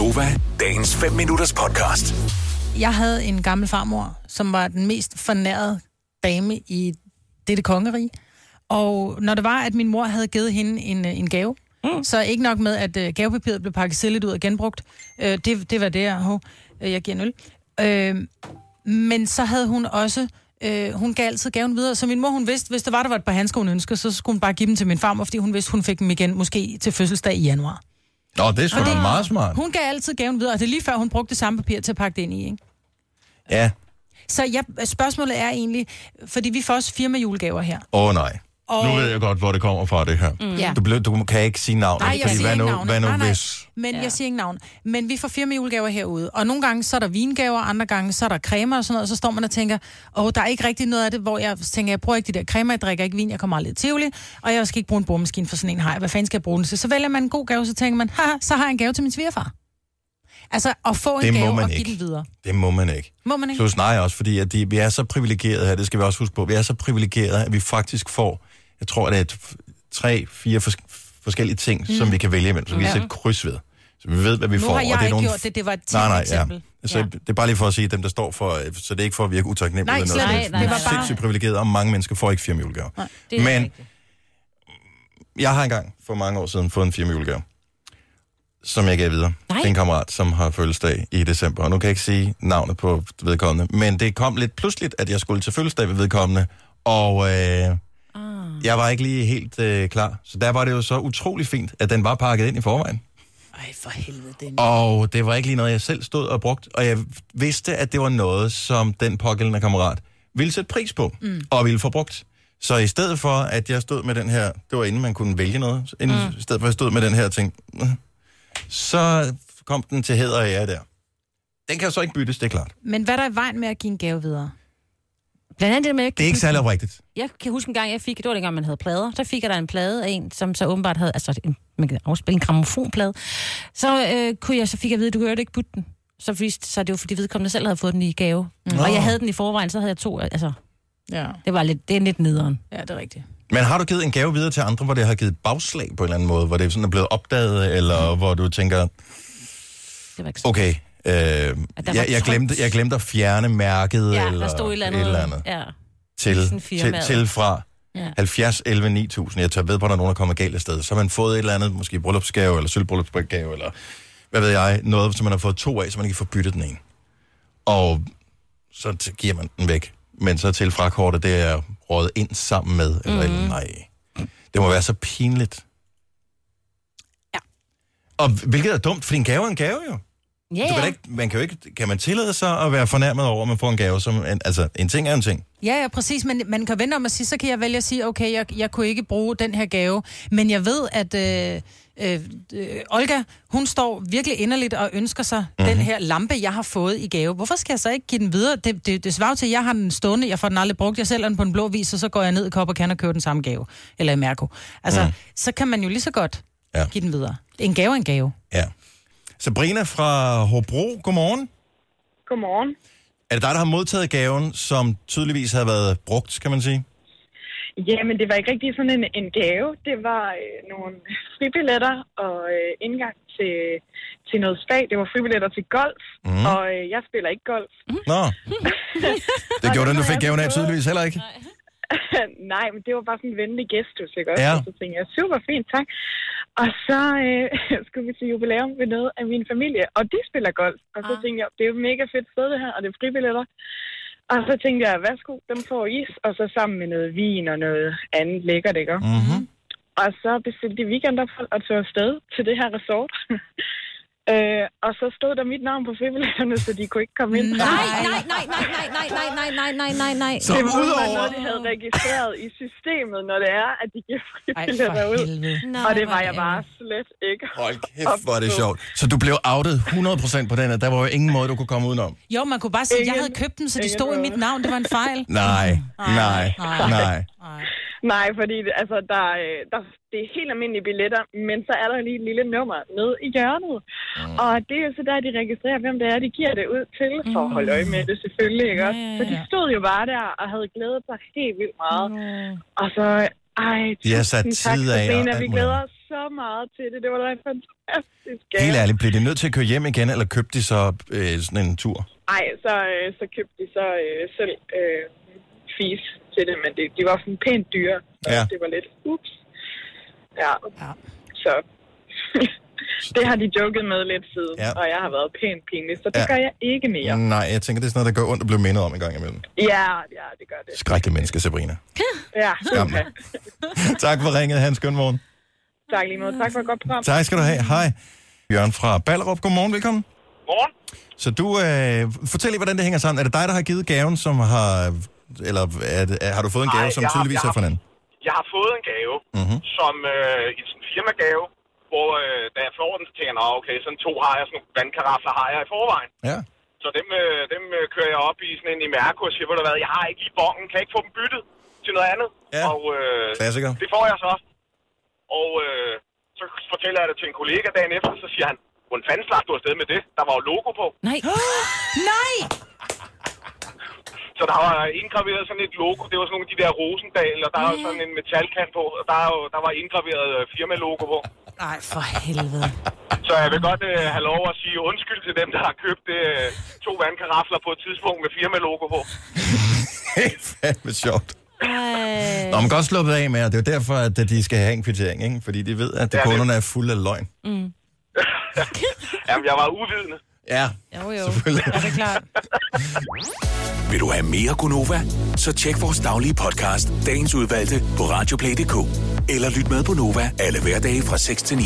Gonova, dagens 5 minutters podcast. Jeg havde en gammel farmor, som var den mest fornærede dame i dette kongerige. Og når det var, at min mor havde givet hende en, øh, en gave, mm. så ikke nok med, at øh, gavepapiret blev pakket selv lidt ud og genbrugt. Øh, det, det var det, jeg, øh, jeg giver en øl. Øh, men så havde hun også... Øh, hun gav altid gaven videre, så min mor, hun vidste, hvis der var, der var et par handsker, hun ønskede, så skulle hun bare give dem til min farmor, fordi hun vidste, hun fik dem igen, måske til fødselsdag i januar. Nå, det er sgu da meget smart. Hun gav altid gaven videre, og det er lige før, hun brugte det samme papir til at pakke det ind i, ikke? Ja. Så jeg, spørgsmålet er egentlig, fordi vi får også firma julegaver her. Åh oh, nej. Og- Nu ved jeg godt, hvor det kommer fra, det her. Mm. Ja. Du, blev, du kan ikke sige navnet, Nej, jeg fordi siger hvad ikke nu, navnet. hvad nu Nej, nej. hvis... Men ja. jeg siger ikke navn. Men vi får firma julegaver herude. Og nogle gange, så er der vingaver, andre gange, så er der cremer og sådan noget. Og så står man og tænker, åh, der er ikke rigtig noget af det, hvor jeg tænker, jeg bruger ikke de der cremer, jeg drikker ikke vin, jeg kommer aldrig i Tivoli, og jeg skal ikke bruge en bordmaskine for sådan en hej. Hvad fanden skal jeg bruge den til? Så vælger man en god gave, så tænker man, haha, så har jeg en gave til min svigerfar. Altså, at få en Det gave man og give ikke. den videre. Det må man ikke. Må man ikke? Plus nej også, fordi at de, vi er så privilegerede her, det skal vi også huske på, vi er så privilegerede, at vi faktisk får, jeg tror, det er tre, fire fors- forskellige ting, mm. som vi kan vælge imellem, så vi kan Ja. sætte kryds ved. Så vi ved, hvad vi Nu får. har og jeg det er ikke nogle... gjort det, det var et Nej, nej, ja. eksempel. Så Ja. det er bare lige for at sige, dem der står for, øh, så det er ikke for at virke utaknemmelig. Nej, slet noget. ikke. Vi er Det var bare- sindssygt privilegerede, og mange mennesker får ikke firma Men rigtigt. jeg har engang for mange år siden fået en firma julegave, som jeg gav videre. Nej. Det er en kammerat, som har fødselsdag i december, og nu kan jeg ikke sige navnet på vedkommende, men det kom lidt pludseligt, at jeg skulle til fødselsdag ved vedkommende, og øh, Ah. jeg var ikke lige helt øh, klar. Så der var det jo så utrolig fint, at den var pakket ind i forvejen. Ej, for helvede, den. Og det var ikke lige noget, jeg selv stod og brugt, og jeg vidste, at det var noget, som den pågældende kammerat ville sætte pris på, mm. og ville få brugt. Så i stedet for, at jeg stod med den her, det var inden man kunne vælge noget, inden, mm. i stedet for, at jeg stod med den her tænkte, "Øh", så kom den til hæder og ære der. Den kan jo så ikke byttes, det er klart. Men hvad er der i vejen med at give en gave videre? Blandt andet det med, Det er ikke særlig oprigtigt. Jeg kan huske en gang, jeg fik, det var dengang, man havde plader, der fik jeg der en plade af en, som så åbenbart havde, altså en, man kan afspille en gramofonplade. Så, øh, kunne jeg, så fik jeg at vide, du kan ikke putte den. Så viste så det var, fordi vedkommende selv havde fået den i gave. Mm. Og jeg havde den i forvejen, så havde jeg to, altså, Ja, det var lidt, det er lidt nederen. ja det er rigtigt. Men har du givet en gave videre til andre, hvor det har givet bagslag på en eller anden måde, hvor det sådan er blevet opdaget, eller hvor du tænker, Det var ikke så. okay, øh, jeg, jeg, glemte, jeg glemte at fjerne mærket, Ja, eller der stod et eller andet. Et eller andet. Ja. til, til, til fra Ja. ja. 70, 11, 9000. Jeg tør ved på, at der er nogen, der kommer galt af sted. Så har man fået et eller andet, måske bryllupsgave, eller sølvbryllupsgave, eller hvad ved jeg, noget, som man har fået to af, så man ikke får byttet den ene. Og så giver man den væk. Men så til frakortet, det er rådet ind sammen med, eller mm. nej. Det må være så pinligt. Ja. Og hvilket er dumt, for en gave er en gave jo. Ja, Du kan, ja. ikke, man kan jo ikke, kan man tillade sig at være fornærmet over, at man får en gave, som, en, altså en ting er en ting. Ja, ja, præcis, men man kan vente om at sige, så kan jeg vælge at sige, okay, jeg, jeg kunne ikke bruge den her gave, men jeg ved, at øh, øh, øh, Olga, hun står virkelig inderligt og ønsker sig mm-hmm. den her lampe, jeg har fået i gave. Hvorfor skal jeg så ikke give den videre? Det, det, det svarer til, at jeg har den stående, jeg får den aldrig brugt, jeg sælger den på en blå vis, og så går jeg ned i Kop og kan og køber den samme gave, eller i Mærko. Altså, mm. så kan man jo lige så godt ja. give den videre. En gave er en gave. Ja. Sabrina fra Hobro, godmorgen. Godmorgen. Er det dig, der har modtaget gaven, som tydeligvis har været brugt, kan man sige? Jamen, det var ikke rigtig sådan en, en gave. Det var øh, nogle fribilletter og øh, indgang til, til noget spag. Det var fribilletter til golf, Mhm. mm. og øh, jeg spiller ikke golf. Nå. Det gjorde den, du fik gaven af tydeligvis heller ikke. Nej, men det var bare sådan en venlig gestus, ikke også? Ja. Og så tænkte jeg, super fint, tak. Og så øh, skulle vi til jubilæum ved noget af min familie, og de spiller golf. Og så Ah. tænkte jeg, det er jo mega fedt sted det her, og det er fribilletter. Og så tænkte jeg, værsgo, dem får is, og så sammen med noget vin og noget andet lækkert, ikke? Mm. Mm-hmm. Og så bestilte de weekendophold og tog afsted til det her resort. øh, og så stod der mit navn på fribilletterne, så de kunne ikke komme ind. Nej, nej, nej, nej, nej, nej, nej, nej, nej, nej, nej, nej. Så Det var udover... noget, de havde registreret i systemet, når det er, at de giver fribilletter ud. Nej, Og det var er jeg bare slet ikke. Hold kæft, hvor er det sjovt. Så du blev outet 100% på den, at der var jo ingen måde, du kunne komme udenom. Jo, man kunne bare sige, at jeg havde købt dem, så de ingen stod i mit navn. Det var en fejl. Nej, nej, nej. nej. Fordi det, altså, der, der, det er helt almindelige billetter, men så er der lige et lille nummer nede i hjørnet. Mm. Og det er jo så der, de registrerer, hvem det er, de giver det ud til, for at holde øje med det selvfølgelig, ikke også? Ja, ja, Så de stod jo bare der og havde glædet sig helt vildt meget. Og så, ej, De har sat tusind tak, tid af og alt vi glæder os så meget til det. Det var da en fantastisk gave. Helt ærligt, blev de nødt til at køre hjem igen, eller købte de så øh, sådan en tur? Ej, så, øh, så købte de så øh, selv øh, fis til det, men det, de var sådan pænt dyre. Så Ja. det var lidt, ups. Ja, Ja. så det har de joket med lidt siden, Ja. og jeg har været pænt pinlig, så det Ja. gør jeg ikke mere. Nej, jeg tænker, det er sådan noget, der gør ondt at blive mindet om en gang imellem. Ja, ja, det gør det. Skrækkelig menneske, Sabrina. Ja, Skam. ja. tak for ringet, Hans. Skøn morgen. Tak lige måde. Tak for et godt program. Tak skal du have. Hej. Jørgen fra Ballerup, godmorgen, velkommen. Morgen. Så du, øh, fortæl lige, hvordan det hænger sammen. Er det dig, der har givet gaven, som har... Eller er det, er, har du fået en gave, som jeg har- tydeligvis jeg er har- fra hinanden? Jeg har fået en gave, Mhm. som øh, en sådan firmagave, hvor øh, da jeg får den, så tænker jeg, "Nå, okay, sådan to har jeg, sådan nogle vandkarafler har jeg i forvejen. Ja. Så dem, øh, dem øh, kører jeg op i sådan en i Mærko og siger, ved du hvad, jeg har ikke lige bongen, kan jeg ikke få dem byttet til noget andet? Ja. Og øh, Klassiker. det får jeg så. Og øh, så fortæller jeg det til en kollega dagen efter, så siger han, hvordan fanden slap du afsted med det? Der var jo logo på. Nej. Nej! Så der var indgraveret sådan et logo. Det var sådan nogle af de der Rosendal, og der er jo sådan en metalkant på. Og der, er jo, der var indgraveret øh, firma-logo på. Nej, For helvede. Så jeg vil godt øh, have lov at sige undskyld til dem, der har købt øh, to vandkarafler på et tidspunkt med firma-logo på. Helt fandme sjovt. Nå, man kan godt sluppe af med, og det er jo derfor, at de skal have en kvittering, ikke? Fordi de ved, at Ja, det- kunderne er fulde af løgn. Jamen, jeg var uvidende. Ja, Jo, jo. selvfølgelig. er det klart. Vil du have mere Gunova? Så tjek vores daglige podcast, dagens udvalgte, på radioplay.dk. Eller lyt med på Nova alle hverdage fra 6 til 9.